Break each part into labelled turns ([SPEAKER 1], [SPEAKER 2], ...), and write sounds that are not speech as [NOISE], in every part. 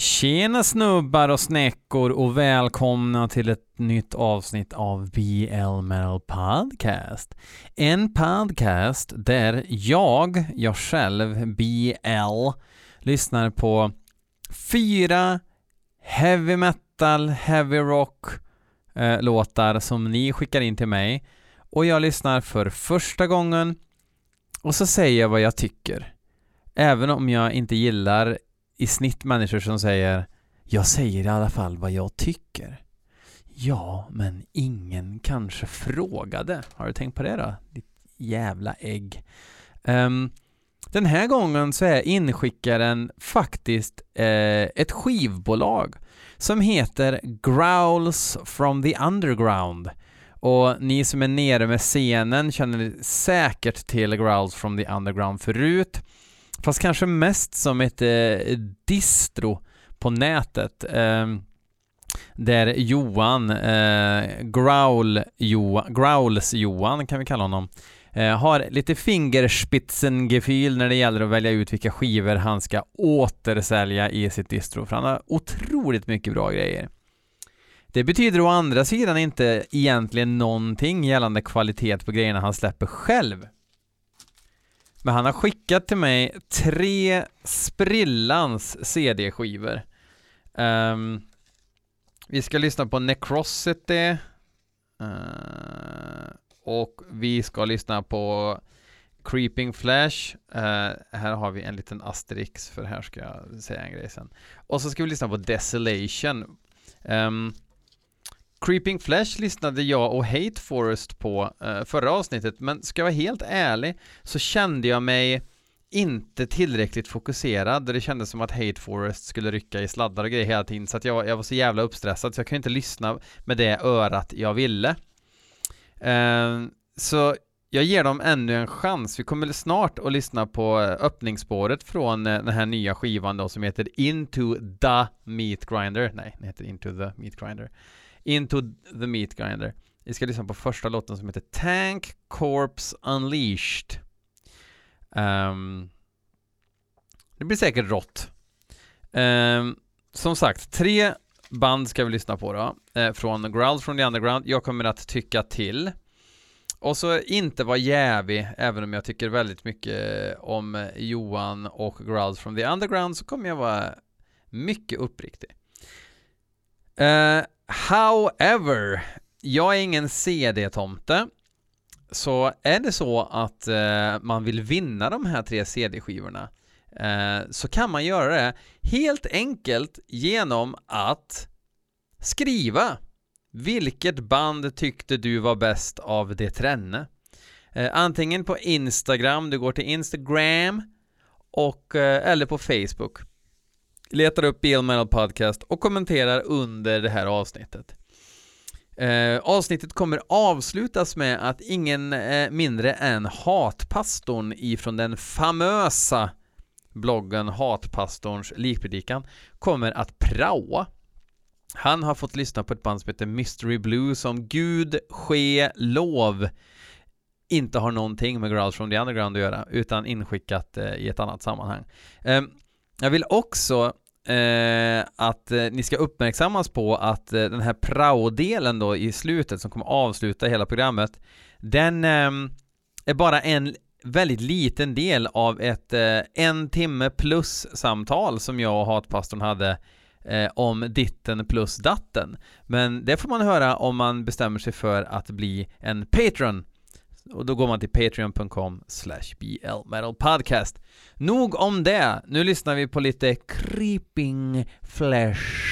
[SPEAKER 1] Tjena snubbar och snäckor och välkomna till ett nytt avsnitt av BL Metal Podcast. En podcast där jag, jag själv, BL, lyssnar på fyra heavy metal, heavy rock eh, låtar som ni skickar in till mig och jag lyssnar för första gången och så säger jag vad jag tycker. Även om jag inte gillar i snitt människor som säger jag säger i alla fall vad jag tycker. Ja, men ingen kanske frågade. Har du tänkt på det då? Ditt jävla ägg. Um, den här gången så är inskickaren faktiskt eh, ett skivbolag som heter Growls from the Underground. Och ni som är nere med scenen känner säkert till Growls from the Underground förut. Fast kanske mest som ett eh, distro på nätet. Eh, där Johan, eh, Growl Johan, Growls Johan kan vi kalla honom, eh, har lite fingerspitzengefühl när det gäller att välja ut vilka skivor han ska återsälja i sitt distro, för han har otroligt mycket bra grejer. Det betyder å andra sidan inte egentligen någonting gällande kvalitet på grejerna han släpper själv. Men han har skickat till mig tre sprillans CD-skivor. Um, ehm, vi ska lyssna på Necrosity. Uh, och vi ska lyssna på Creeping Flash. Uh, här har vi en liten asterix, för här ska jag säga en grej sen. Och så ska vi lyssna på Desolation. Um, Creeping Flash lyssnade jag och Hate Forest på uh, förra avsnittet, men ska jag vara helt ärlig så kände jag mig inte tillräckligt fokuserad. Det kändes som att Hate Forest skulle rycka i sladdar och grejer hela tiden, så att jag, jag var så jävla uppstressad så jag kunde inte lyssna med det örat jag ville. Uh, så jag ger dem ännu en chans. Vi kommer snart att lyssna på eh, öppningsspåret från den här nya skivan då som heter Into the Meat Grinder. Nej, den heter Into the Meat Grinder. Into the Meat Grinder. Vi ska lyssna på första låten som heter Tank Corps Unleashed. Um, det blir säkert rått. Um, som sagt, tre band ska vi lyssna på då, eh, från Growls Från the Underground. Jag kommer att tycka till. Och så inte vara jävig, även om jag tycker väldigt mycket eh, om Johan och Growls from the Underground, så kommer jag vara mycket uppriktig. Uh, However, jag är ingen CD-tomte. Så är det så att eh, man vill vinna de här tre CD-skivorna eh, så kan man göra det helt enkelt genom att skriva vilket band tyckte du var bäst av det trenne? Eh, antingen på Instagram, du går till Instagram och, eh, eller på Facebook letar upp BL Metal Podcast och kommenterar under det här avsnittet. Eh, avsnittet kommer avslutas med att ingen eh, mindre än Hatpastorn ifrån den famösa bloggen Hatpastorns likpredikan kommer att praoa. Han har fått lyssna på ett band som heter Mystery Blue som Gud ske lov inte har någonting med Growls from the Underground att göra utan inskickat eh, i ett annat sammanhang. Ehm, jag vill också eh, att eh, ni ska uppmärksammas på att eh, den här prao-delen då i slutet som kommer avsluta hela programmet, den eh, är bara en väldigt liten del av ett eh, en timme plus samtal som jag och hatpastorn hade eh, om ditten plus datten. Men det får man höra om man bestämmer sig för att bli en patron och då går man till patreon.com slash blmetalpodcast. Nog om det, nu lyssnar vi på lite creeping flesh.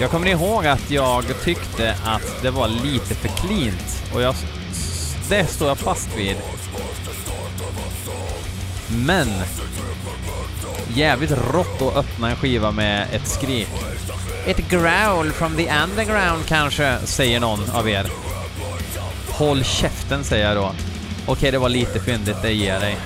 [SPEAKER 1] Jag kommer ihåg att jag tyckte att det var lite för cleant och jag det står jag fast vid. Men jävligt rått att öppna en skiva med ett skrik. Ett growl from the underground kanske, säger någon av er. Håll käften, säger jag då. Okej, det var lite fyndigt, det ger jag dig.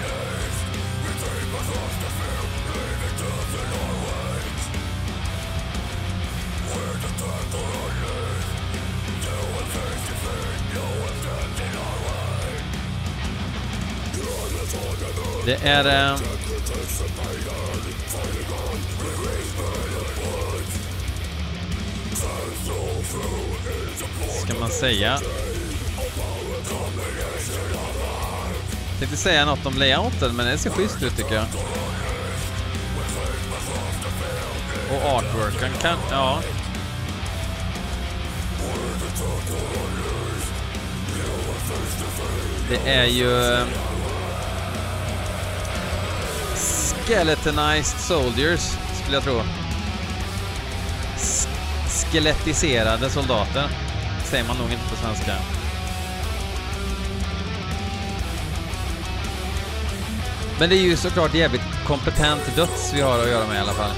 [SPEAKER 1] Det är... Eh, ska man säga? Jag tänkte säga något om layouten, men det ser schysst ut tycker jag. Och artworken kan... Ja. Det är ju... Eh, Skeletonized Soldiers, skulle jag tro. S skelettiserade soldater. Säger man nog inte på svenska. Men det är ju såklart jävligt kompetent döds vi har att göra med i alla fall.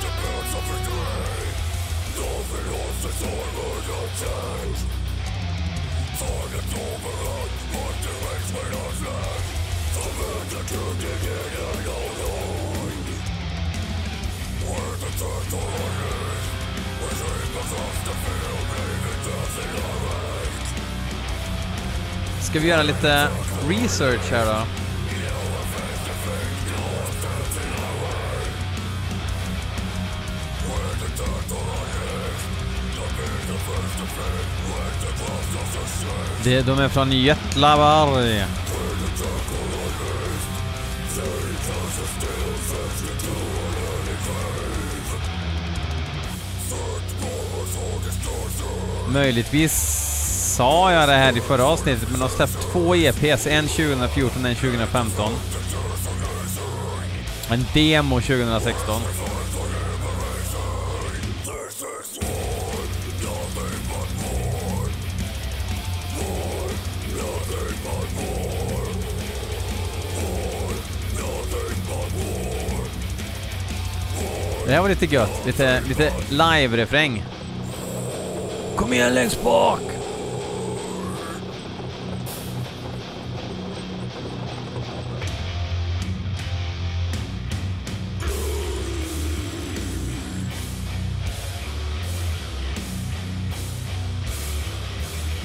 [SPEAKER 1] Ska vi göra lite research här då? Det, de är från Götlaborg. Möjligtvis sa jag det här i förra avsnittet, men de har släppt två EPs, en 2014 och en 2015. En demo 2016. Det här var lite gött. Lite, lite live-refräng. Kom igen längst bak!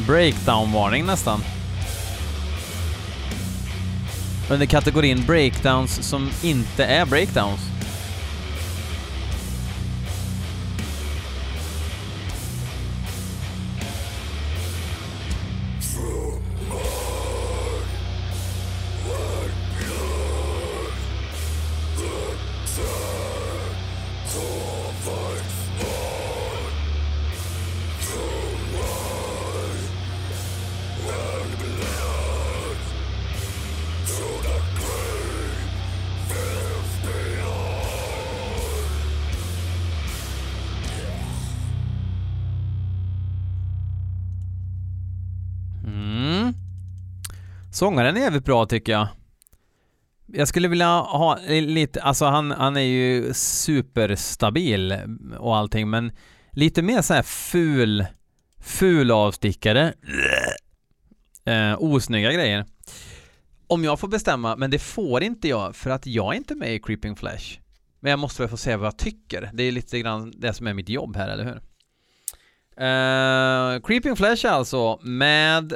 [SPEAKER 1] Breakdown-varning nästan. Under kategorin breakdowns som inte är breakdowns. Sångaren är jävligt bra tycker jag. Jag skulle vilja ha lite, alltså han, han är ju superstabil och allting men lite mer så här ful, ful avstickare. [SNIFFS] Eh, osnygga grejer. Om jag får bestämma, men det får inte jag för att jag är inte med i Creeping Flash. Men jag måste väl få säga vad jag tycker. Det är lite grann det som är mitt jobb här, eller hur? Eh, Creeping Flash alltså, med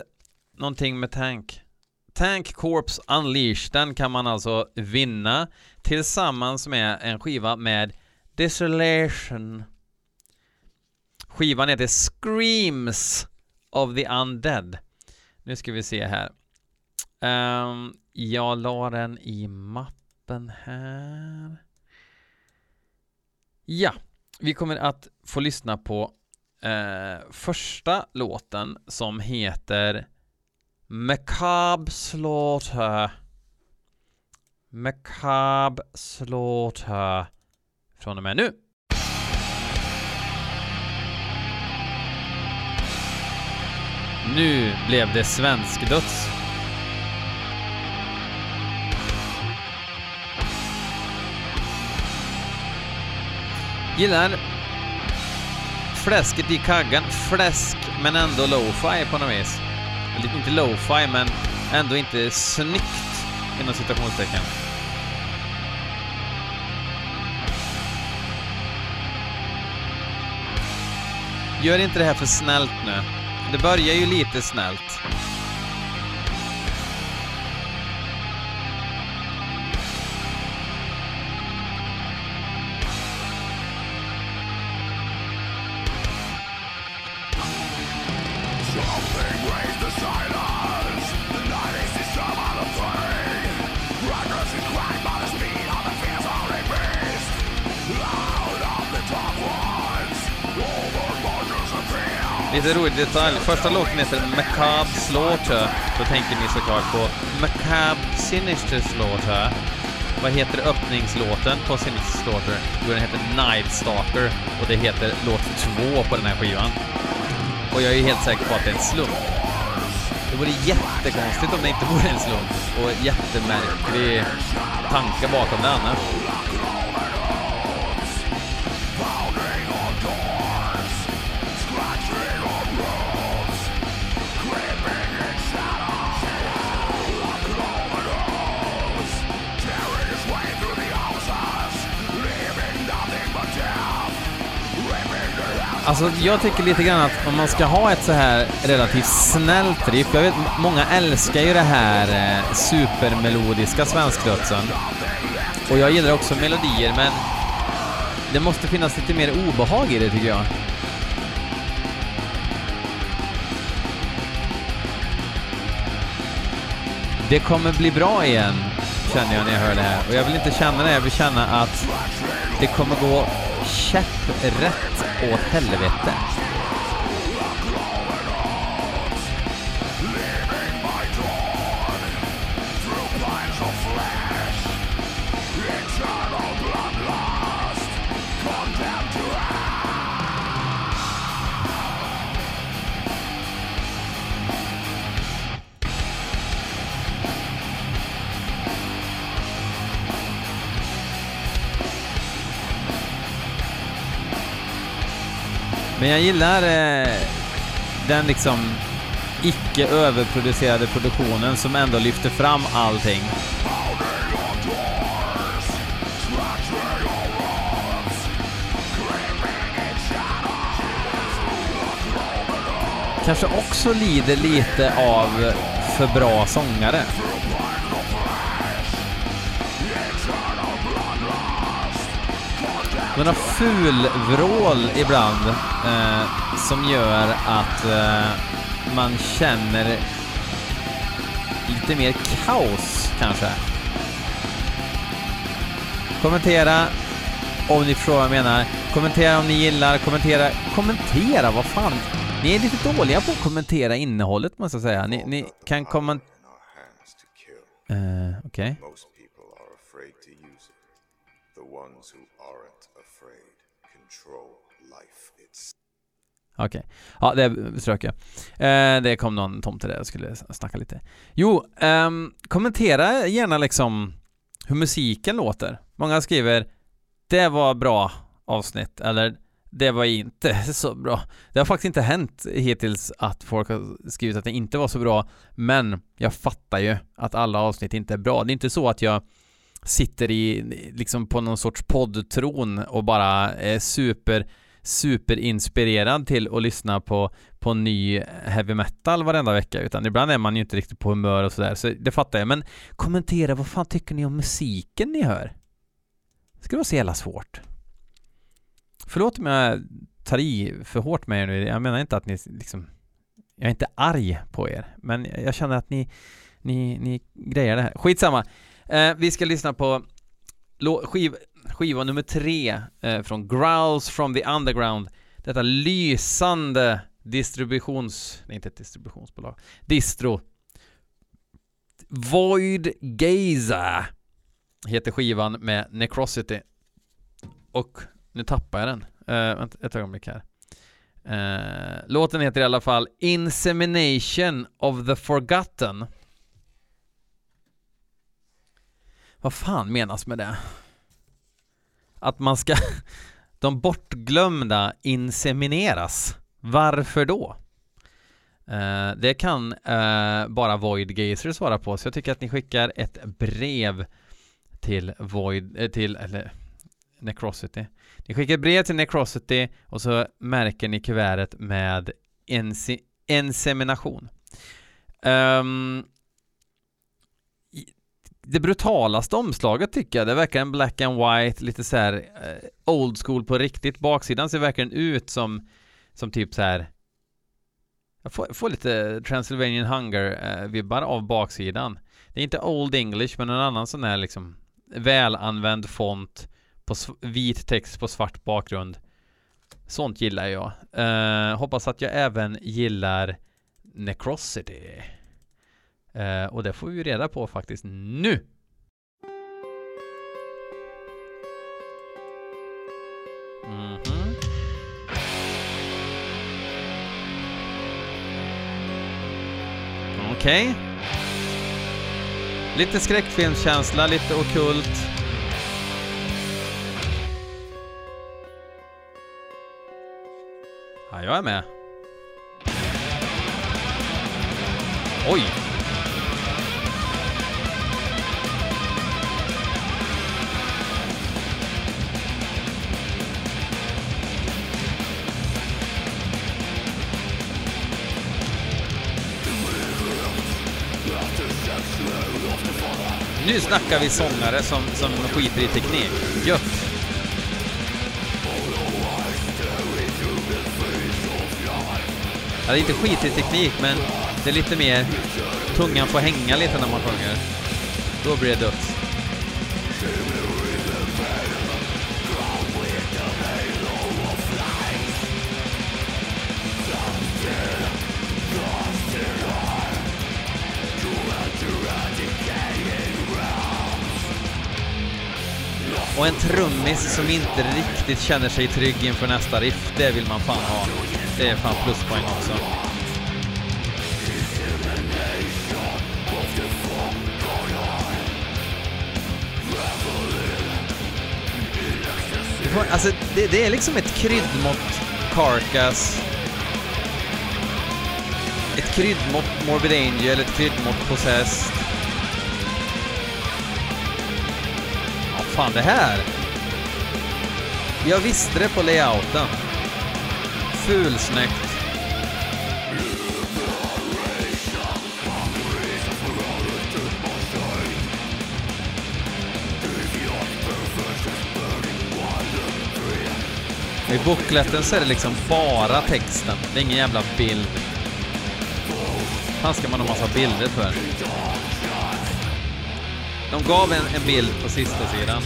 [SPEAKER 1] någonting med tank. Tank Corps Unleashed, den kan man alltså vinna tillsammans med en skiva med Desolation. Skivan heter Screams of the Undead. Nu ska vi se här. Um, jag la den i mappen här. Ja, vi kommer att få lyssna på uh, första låten som heter Macabre Slaughter. Macabre Slaughter. Från och med nu. Nu blev det svensk döds. Gillar fläsket i kaggen. Fläsk men ändå lo-fi på något vis inte lo-fi men ändå inte snyggt inom citationstecken. Gör inte det här för snällt nu. Det börjar ju lite snällt. Lite rolig detalj. Första låten heter Macabre Slaughter. Då tänker ni såklart på Macabre Sinister Slaughter. Vad heter öppningslåten på Sinister Slaughter? Jo, den heter Night Stalker och det heter låt två på den här skivan. Och jag är helt säker på att det är en slump. Det vore jättekonstigt om det inte vore en slump och jättemärklig tanke bakom det annars. Alltså jag tycker lite grann att om man ska ha ett så här relativt snällt riff, jag vet många älskar ju det här eh, supermelodiska svenskdödsen. Och jag gillar också melodier men det måste finnas lite mer obehag i det tycker jag. Det kommer bli bra igen, känner jag när jag hör det här. Och jag vill inte känna det, jag vill känna att det kommer gå käpprätt åt helvete. Men jag gillar eh, den liksom icke överproducerade produktionen som ändå lyfter fram allting. Kanske också lider lite av för bra sångare. Några fulvrål ibland eh, som gör att eh, man känner lite mer kaos kanske. Kommentera om ni förstår vad jag menar. Kommentera om ni gillar, kommentera, kommentera, vad fan. Ni är lite dåliga på att kommentera innehållet måste jag säga. Ni, ni kan kommentera... Eh, Okej. Okay. Okej. Okay. Ja, det strök jag. Eh, det kom någon tomte där och skulle snacka lite. Jo, ehm, kommentera gärna liksom hur musiken låter. Många skriver det var bra avsnitt eller det var inte [LAUGHS] så bra. Det har faktiskt inte hänt hittills att folk har skrivit att det inte var så bra, men jag fattar ju att alla avsnitt inte är bra. Det är inte så att jag sitter i, liksom på någon sorts poddtron och bara är super superinspirerad till att lyssna på, på ny heavy metal varenda vecka utan ibland är man ju inte riktigt på humör och sådär så det fattar jag men kommentera vad fan tycker ni om musiken ni hör? Det skulle vara så jävla svårt. Förlåt om jag tar i för hårt med er nu, jag menar inte att ni liksom jag är inte arg på er, men jag känner att ni, ni, ni grejer det här. Skitsamma. Eh, vi ska lyssna på skiv, skiva nummer tre eh, från Growls from the Underground. Detta lysande distributions... Nej, inte ett distributionsbolag. Distro. Void Gaza heter skivan med Necrosity. Och nu tappar jag den. Uh, ett ögonblick här. Uh, låten heter i alla fall Insemination of the Forgotten. Vad fan menas med det? Att man ska [LAUGHS] de bortglömda insemineras. Varför då? Uh, det kan uh, bara Void Gazer svara på, så jag tycker att ni skickar ett brev till Void, uh, till, eller Necrosity. Ni skickar ett brev till Necrosity och så märker ni kuvertet med ensi insemination. Um, ehm, det brutalaste omslaget tycker jag, det verkar en black and white, lite så här eh, old school på riktigt. Baksidan ser verkligen ut som, som typ så här jag får, får lite Transylvanian Hunger-vibbar eh, av baksidan. Det är inte Old English, men en annan sån här liksom välanvänd font på vit text på svart bakgrund. Sånt gillar jag. Eh, hoppas att jag även gillar Necrosity. Eh, och det får vi reda på faktiskt nu. Mhm. Okej. Lite skräckfilmskänsla, lite okult. Ja, jag är med. Oj! Nu snackar vi sångare som, som skiter i teknik. Gött! Ja, det är inte skit i teknik, men det är lite mer... Tungan får hänga lite när man sjunger. Då blir det dött. Och en trummis som inte riktigt känner sig trygg inför nästa riff, det vill man fan ha. Det är fan pluspoäng också. Alltså, det, det är liksom ett kryddmått Carcass. Ett kryddmått Morbid Angel, ett kryddmått Possessed. Fan det här. Jag visste det på layouten. Fulsnyggt. I bokletten så är det liksom bara texten. Det är ingen jävla bild. fan ska man ha massa bilder för? De gav en, en bild på sista sidan.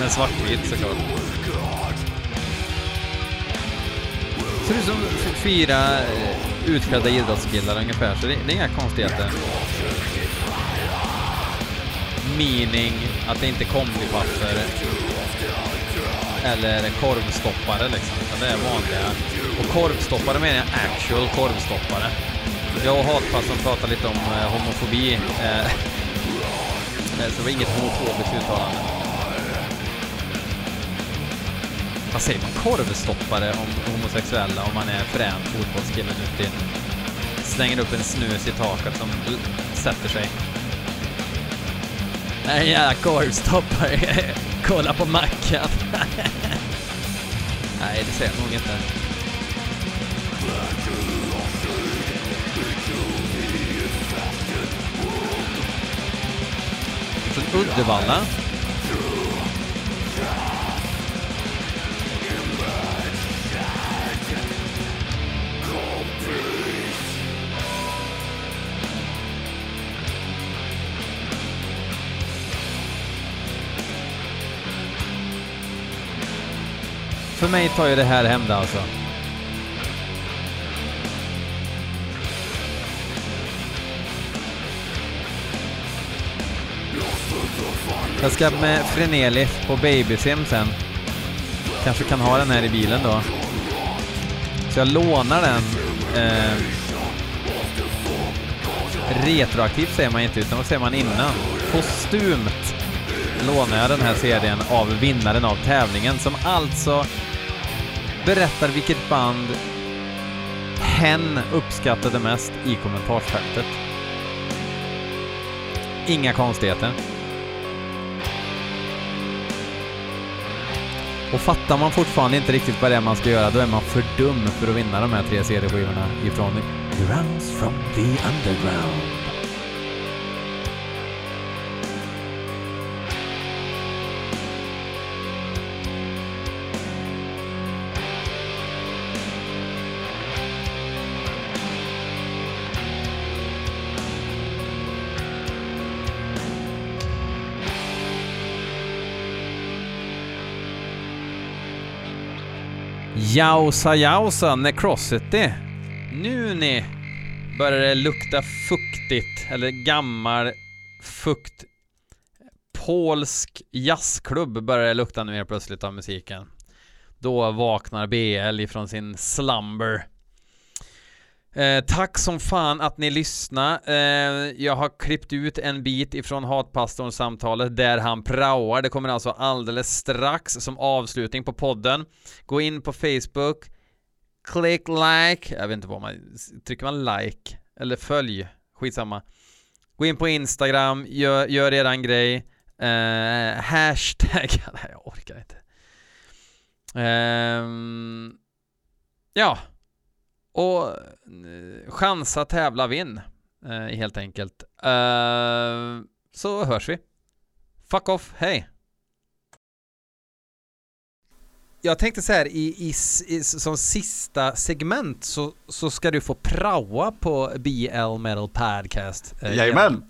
[SPEAKER 1] Men svartvit såklart. Ser ut som fyra eh, utklädda idrottskillar ungefär, så det, det är inga konstigheter. Meaning att det inte är kombipapper eller korvstoppare liksom, utan det är vanliga. Och korvstoppare menar jag actual korvstoppare. Jag och Hatpassan pratar lite om eh, homofobi, eh, [LAUGHS] eh, så det var inget homofobiskt uttalande. Vad säger man? Korvstoppare om homosexuella om man är frän fotbollskille nu till Slänger upp en snus i taket som sätter sig. En jävla korvstoppare. [LAUGHS] Kolla på mackan. [LAUGHS] Nej, det säger jag nog inte. Från Uddevalla. För mig tar ju det här hem det alltså. Jag ska med Freneli på babysim sen. Kanske kan ha den här i bilen då. Så jag lånar den. Eh, retroaktivt säger man inte, utan vad säger man innan? Postumt lånar jag den här serien av vinnaren av tävlingen som alltså berättar vilket band hen uppskattade mest i kommentarsfältet. Inga konstigheter. Och fattar man fortfarande inte riktigt vad det är man ska göra, då är man för dum för att vinna de här tre CD-skivorna ifrån Grounds from the Underground. Jausa jausa Necrosity. Nu ni börjar det lukta fuktigt, eller gammal fukt. Polsk jazzklubb börjar det lukta nu helt plötsligt av musiken. Då vaknar BL ifrån sin slumber. Eh, tack som fan att ni lyssnade. Eh, jag har klippt ut en bit ifrån Hatpastorns samtalet där han praoar. Det kommer alltså alldeles strax som avslutning på podden. Gå in på Facebook, klick like, jag vet inte vad man, trycker man like eller följ, skitsamma. Gå in på Instagram, gör, gör eran grej. Eh, hashtag, nej [LAUGHS] jag orkar inte. Eh, ja, och uh, chansa, tävla, vinn. Uh, helt enkelt. Uh, så hörs vi. Fuck off, hej! Jag tänkte så här i, i, i, som sista segment så, så ska du få praoa på BL Metal Podcast.
[SPEAKER 2] Jajamän!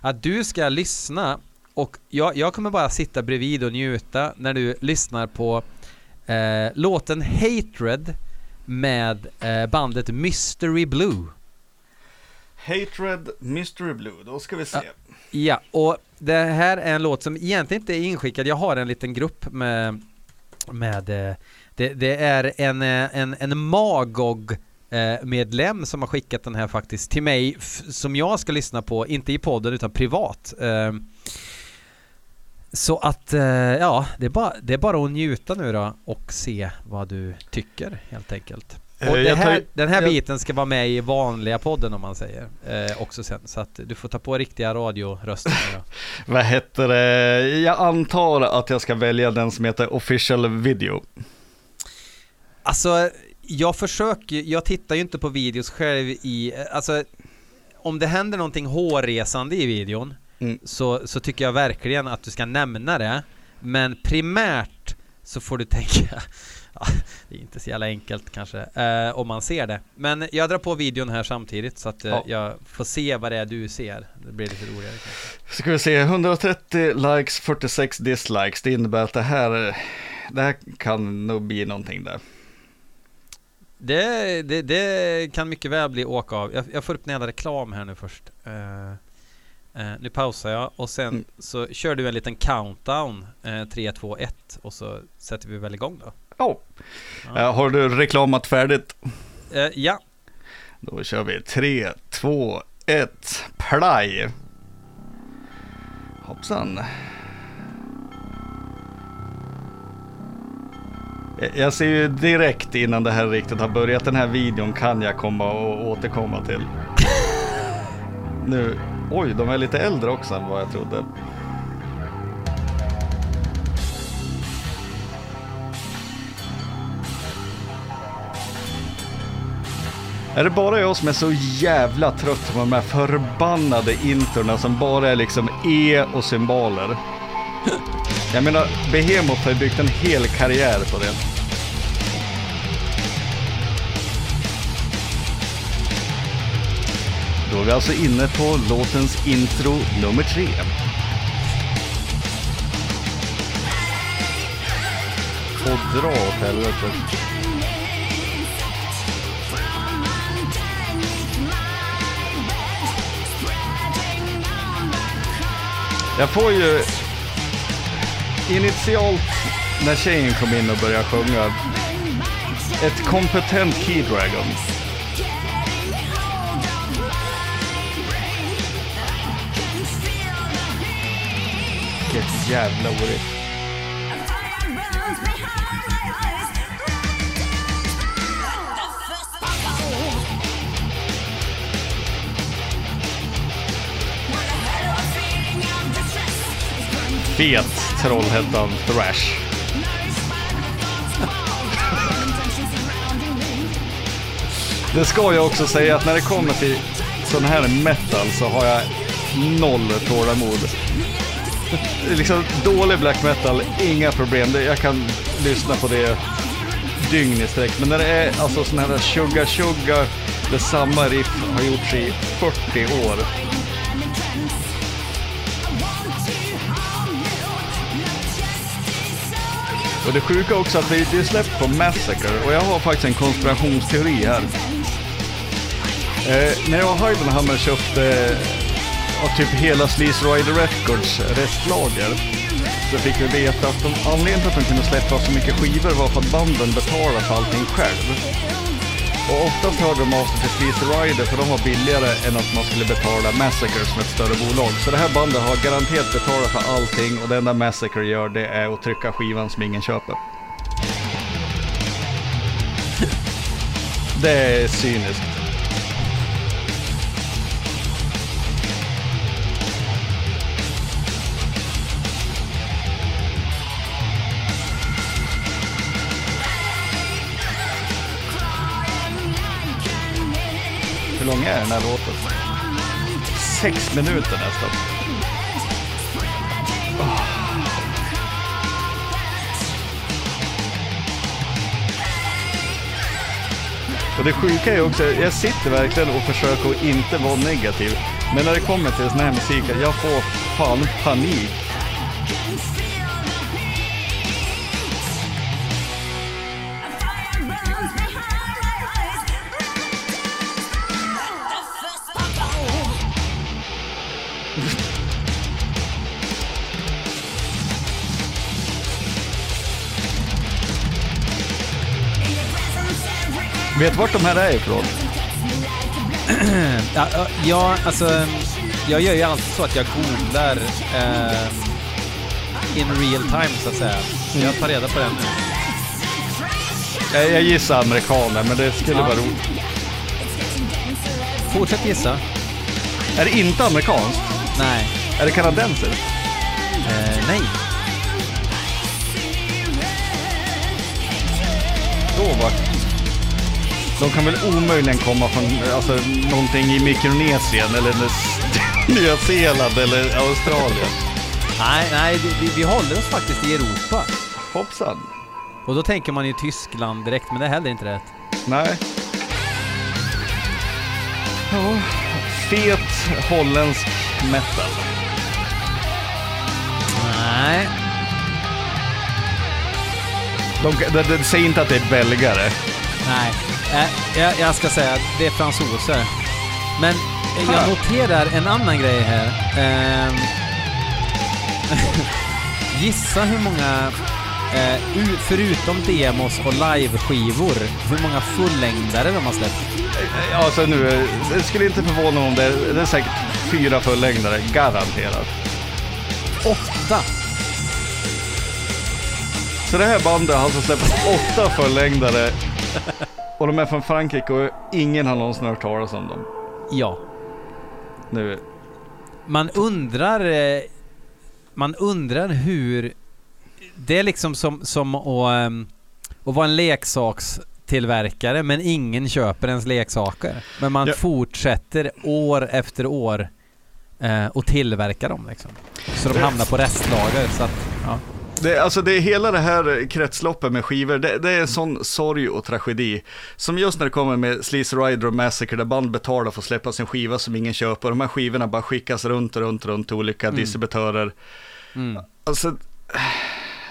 [SPEAKER 1] Att du ska lyssna och jag, jag kommer bara sitta bredvid och njuta när du lyssnar på eh, låten Hatred med eh, bandet Mystery Blue.
[SPEAKER 2] Hatred, Mystery Blue, då ska vi se. Ja,
[SPEAKER 1] och det här är en låt som egentligen inte är inskickad. Jag har en liten grupp med, med eh, det, det är en, eh, en, en Magog eh, medlem som har skickat den här faktiskt till mig som jag ska lyssna på, inte i podden utan privat. Så att, eh, ja, det är, bara, det är bara att njuta nu då och se vad du tycker helt enkelt. Eh, och den här, den här biten ska vara med i vanliga podden om man säger eh, också sen. Så att du får ta på riktiga radioröster. [LAUGHS]
[SPEAKER 2] vad heter det? Jag antar att jag ska välja den som heter official video.
[SPEAKER 1] Alltså, jag försöker, jag tittar ju inte på videos själv i, alltså om det händer någonting hårresande i videon mm. så, så tycker jag verkligen att du ska nämna det. Men primärt så får du tänka [LAUGHS] Ja, det är inte så jävla enkelt kanske eh, om man ser det. Men jag drar på videon här samtidigt så att eh, ja. jag får se vad det är du ser. Det blir lite roligare kanske.
[SPEAKER 2] Ska vi se, 130 likes, 46 dislikes. Det innebär att det här, det här kan nog bli någonting där.
[SPEAKER 1] Det, det, det kan mycket väl bli åka av. Jag, jag får upp en jävla reklam här nu först. Uh, Eh, nu pausar jag och sen mm. så kör du en liten countdown. Eh, 3, 2, 1 och så sätter vi väl igång då.
[SPEAKER 2] Oh. Ja. Eh, har du reklamat färdigt?
[SPEAKER 1] Eh, ja.
[SPEAKER 2] Då kör vi 3, 2, 1, play. Hoppsan. Jag ser ju direkt innan det här riktigt har börjat, den här videon kan jag komma och återkomma till. [LAUGHS] nu Oj, de är lite äldre också än vad jag trodde. Är det bara jag som är så jävla trött på de här förbannade introna som bara är liksom E och symboler? Jag menar, Behemoth har ju byggt en hel karriär på det. Då är vi alltså inne på låtens intro nummer tre. Och dra åt helvete. Jag får ju initialt när tjejen kom in och började sjunga ett kompetent Key Dragon. Jävla orätt. Fet Trollhättan Thrash. Det ska jag också säga att när det kommer till sån här metal så har jag noll tålamod [LAUGHS] liksom dålig black metal, inga problem. Jag kan lyssna på det dygn i sträck. Men när det är alltså sådana här tjugga tjugga där samma riff har gjorts i 40 år. Och det sjuka också att det, är släppt på Massacre och jag har faktiskt en konspirationsteori här. Eh, när jag och Heidenhammer köpte eh, typ hela Sleaze Rider Records restlager så fick vi veta att de, anledningen till att de kunde släppa så mycket skivor var för att banden betalade för allting själv. Och oftast hörde de av sig till Sleaze Rider för de var billigare än att man skulle betala Massacre som ett större bolag. Så det här bandet har garanterat betalat för allting och det enda Massacre gör det är att trycka skivan som ingen köper. [LAUGHS] Det är cyniskt. Hur lång är den här låten? Sex minuter nästan. Och det sjuka är också, jag sitter verkligen och försöker att inte vara negativ. Men när det kommer till sån här musik, jag får fan panik. Vet vart de här är ifrån? [CLEARS THROAT]
[SPEAKER 1] Ja, ja, alltså jag gör ju alltid så att jag googlar eh, in real time så att säga. Jag tar reda på det nu.
[SPEAKER 2] Jag, jag gissar amerikaner, men det skulle
[SPEAKER 1] Ja.
[SPEAKER 2] vara roligt.
[SPEAKER 1] Fortsätt gissa.
[SPEAKER 2] Är det inte amerikanskt?
[SPEAKER 1] Nej.
[SPEAKER 2] Är det kanadensiskt?
[SPEAKER 1] Eh, nej.
[SPEAKER 2] Då var De kan väl omöjligen komma från alltså, någonting i Mikronesien eller [LAUGHS] Nya Zeeland eller Australien.
[SPEAKER 1] Nej, nej, vi, vi, håller oss faktiskt i Europa.
[SPEAKER 2] Hoppsan.
[SPEAKER 1] Och då tänker man ju Tyskland direkt, men det är heller inte rätt.
[SPEAKER 2] Nej. Ja, fet holländsk metal.
[SPEAKER 1] Nej.
[SPEAKER 2] De, de, de säger inte att det är belgare.
[SPEAKER 1] Nej. Eh, jag, jag ska säga, det är fransoser. Men eh, jag noterar en annan grej här. Ehm, [LAUGHS] gissa hur många, eh, förutom demos och liveskivor, hur många fullängdare de har släppt?
[SPEAKER 2] Ja, Alltså nu, det skulle inte förvåna mig om det, det är säkert fyra fullängdare, garanterat.
[SPEAKER 1] Åtta!
[SPEAKER 2] Så det här bandet har alltså släppt åtta fullängdare [LAUGHS] och de är från Frankrike och ingen har någonsin hört talas om dem.
[SPEAKER 1] Ja.
[SPEAKER 2] Nu,
[SPEAKER 1] Man undrar... Eh, man undrar hur... Det är liksom som, som att, ehm, att vara en leksakstillverkare men ingen köper ens leksaker. Men man
[SPEAKER 2] Ja.
[SPEAKER 1] fortsätter år efter år eh, och tillverka dem liksom. Så de hamnar på restlager så att, ja.
[SPEAKER 2] Det, alltså det är hela det här kretsloppet med skivor, det, det är en sån sorg och tragedi. Som just när det kommer med Sleaze Rider och Massacre där band betalar för att släppa sin skiva som ingen köper. De här skivorna bara skickas runt och runt, runt till olika distributörer.
[SPEAKER 1] Mm.
[SPEAKER 2] Alltså,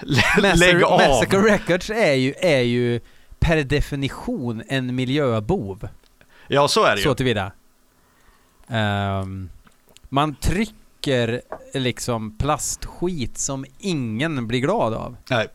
[SPEAKER 2] [LAUGHS] lä- lägg av!
[SPEAKER 1] Massacre Records är ju, är ju per definition en miljöbov.
[SPEAKER 2] Ja, så är det ju.
[SPEAKER 1] Så tillvida. Um, man trycker liksom plastskit som ingen blir glad av.
[SPEAKER 2] Nej.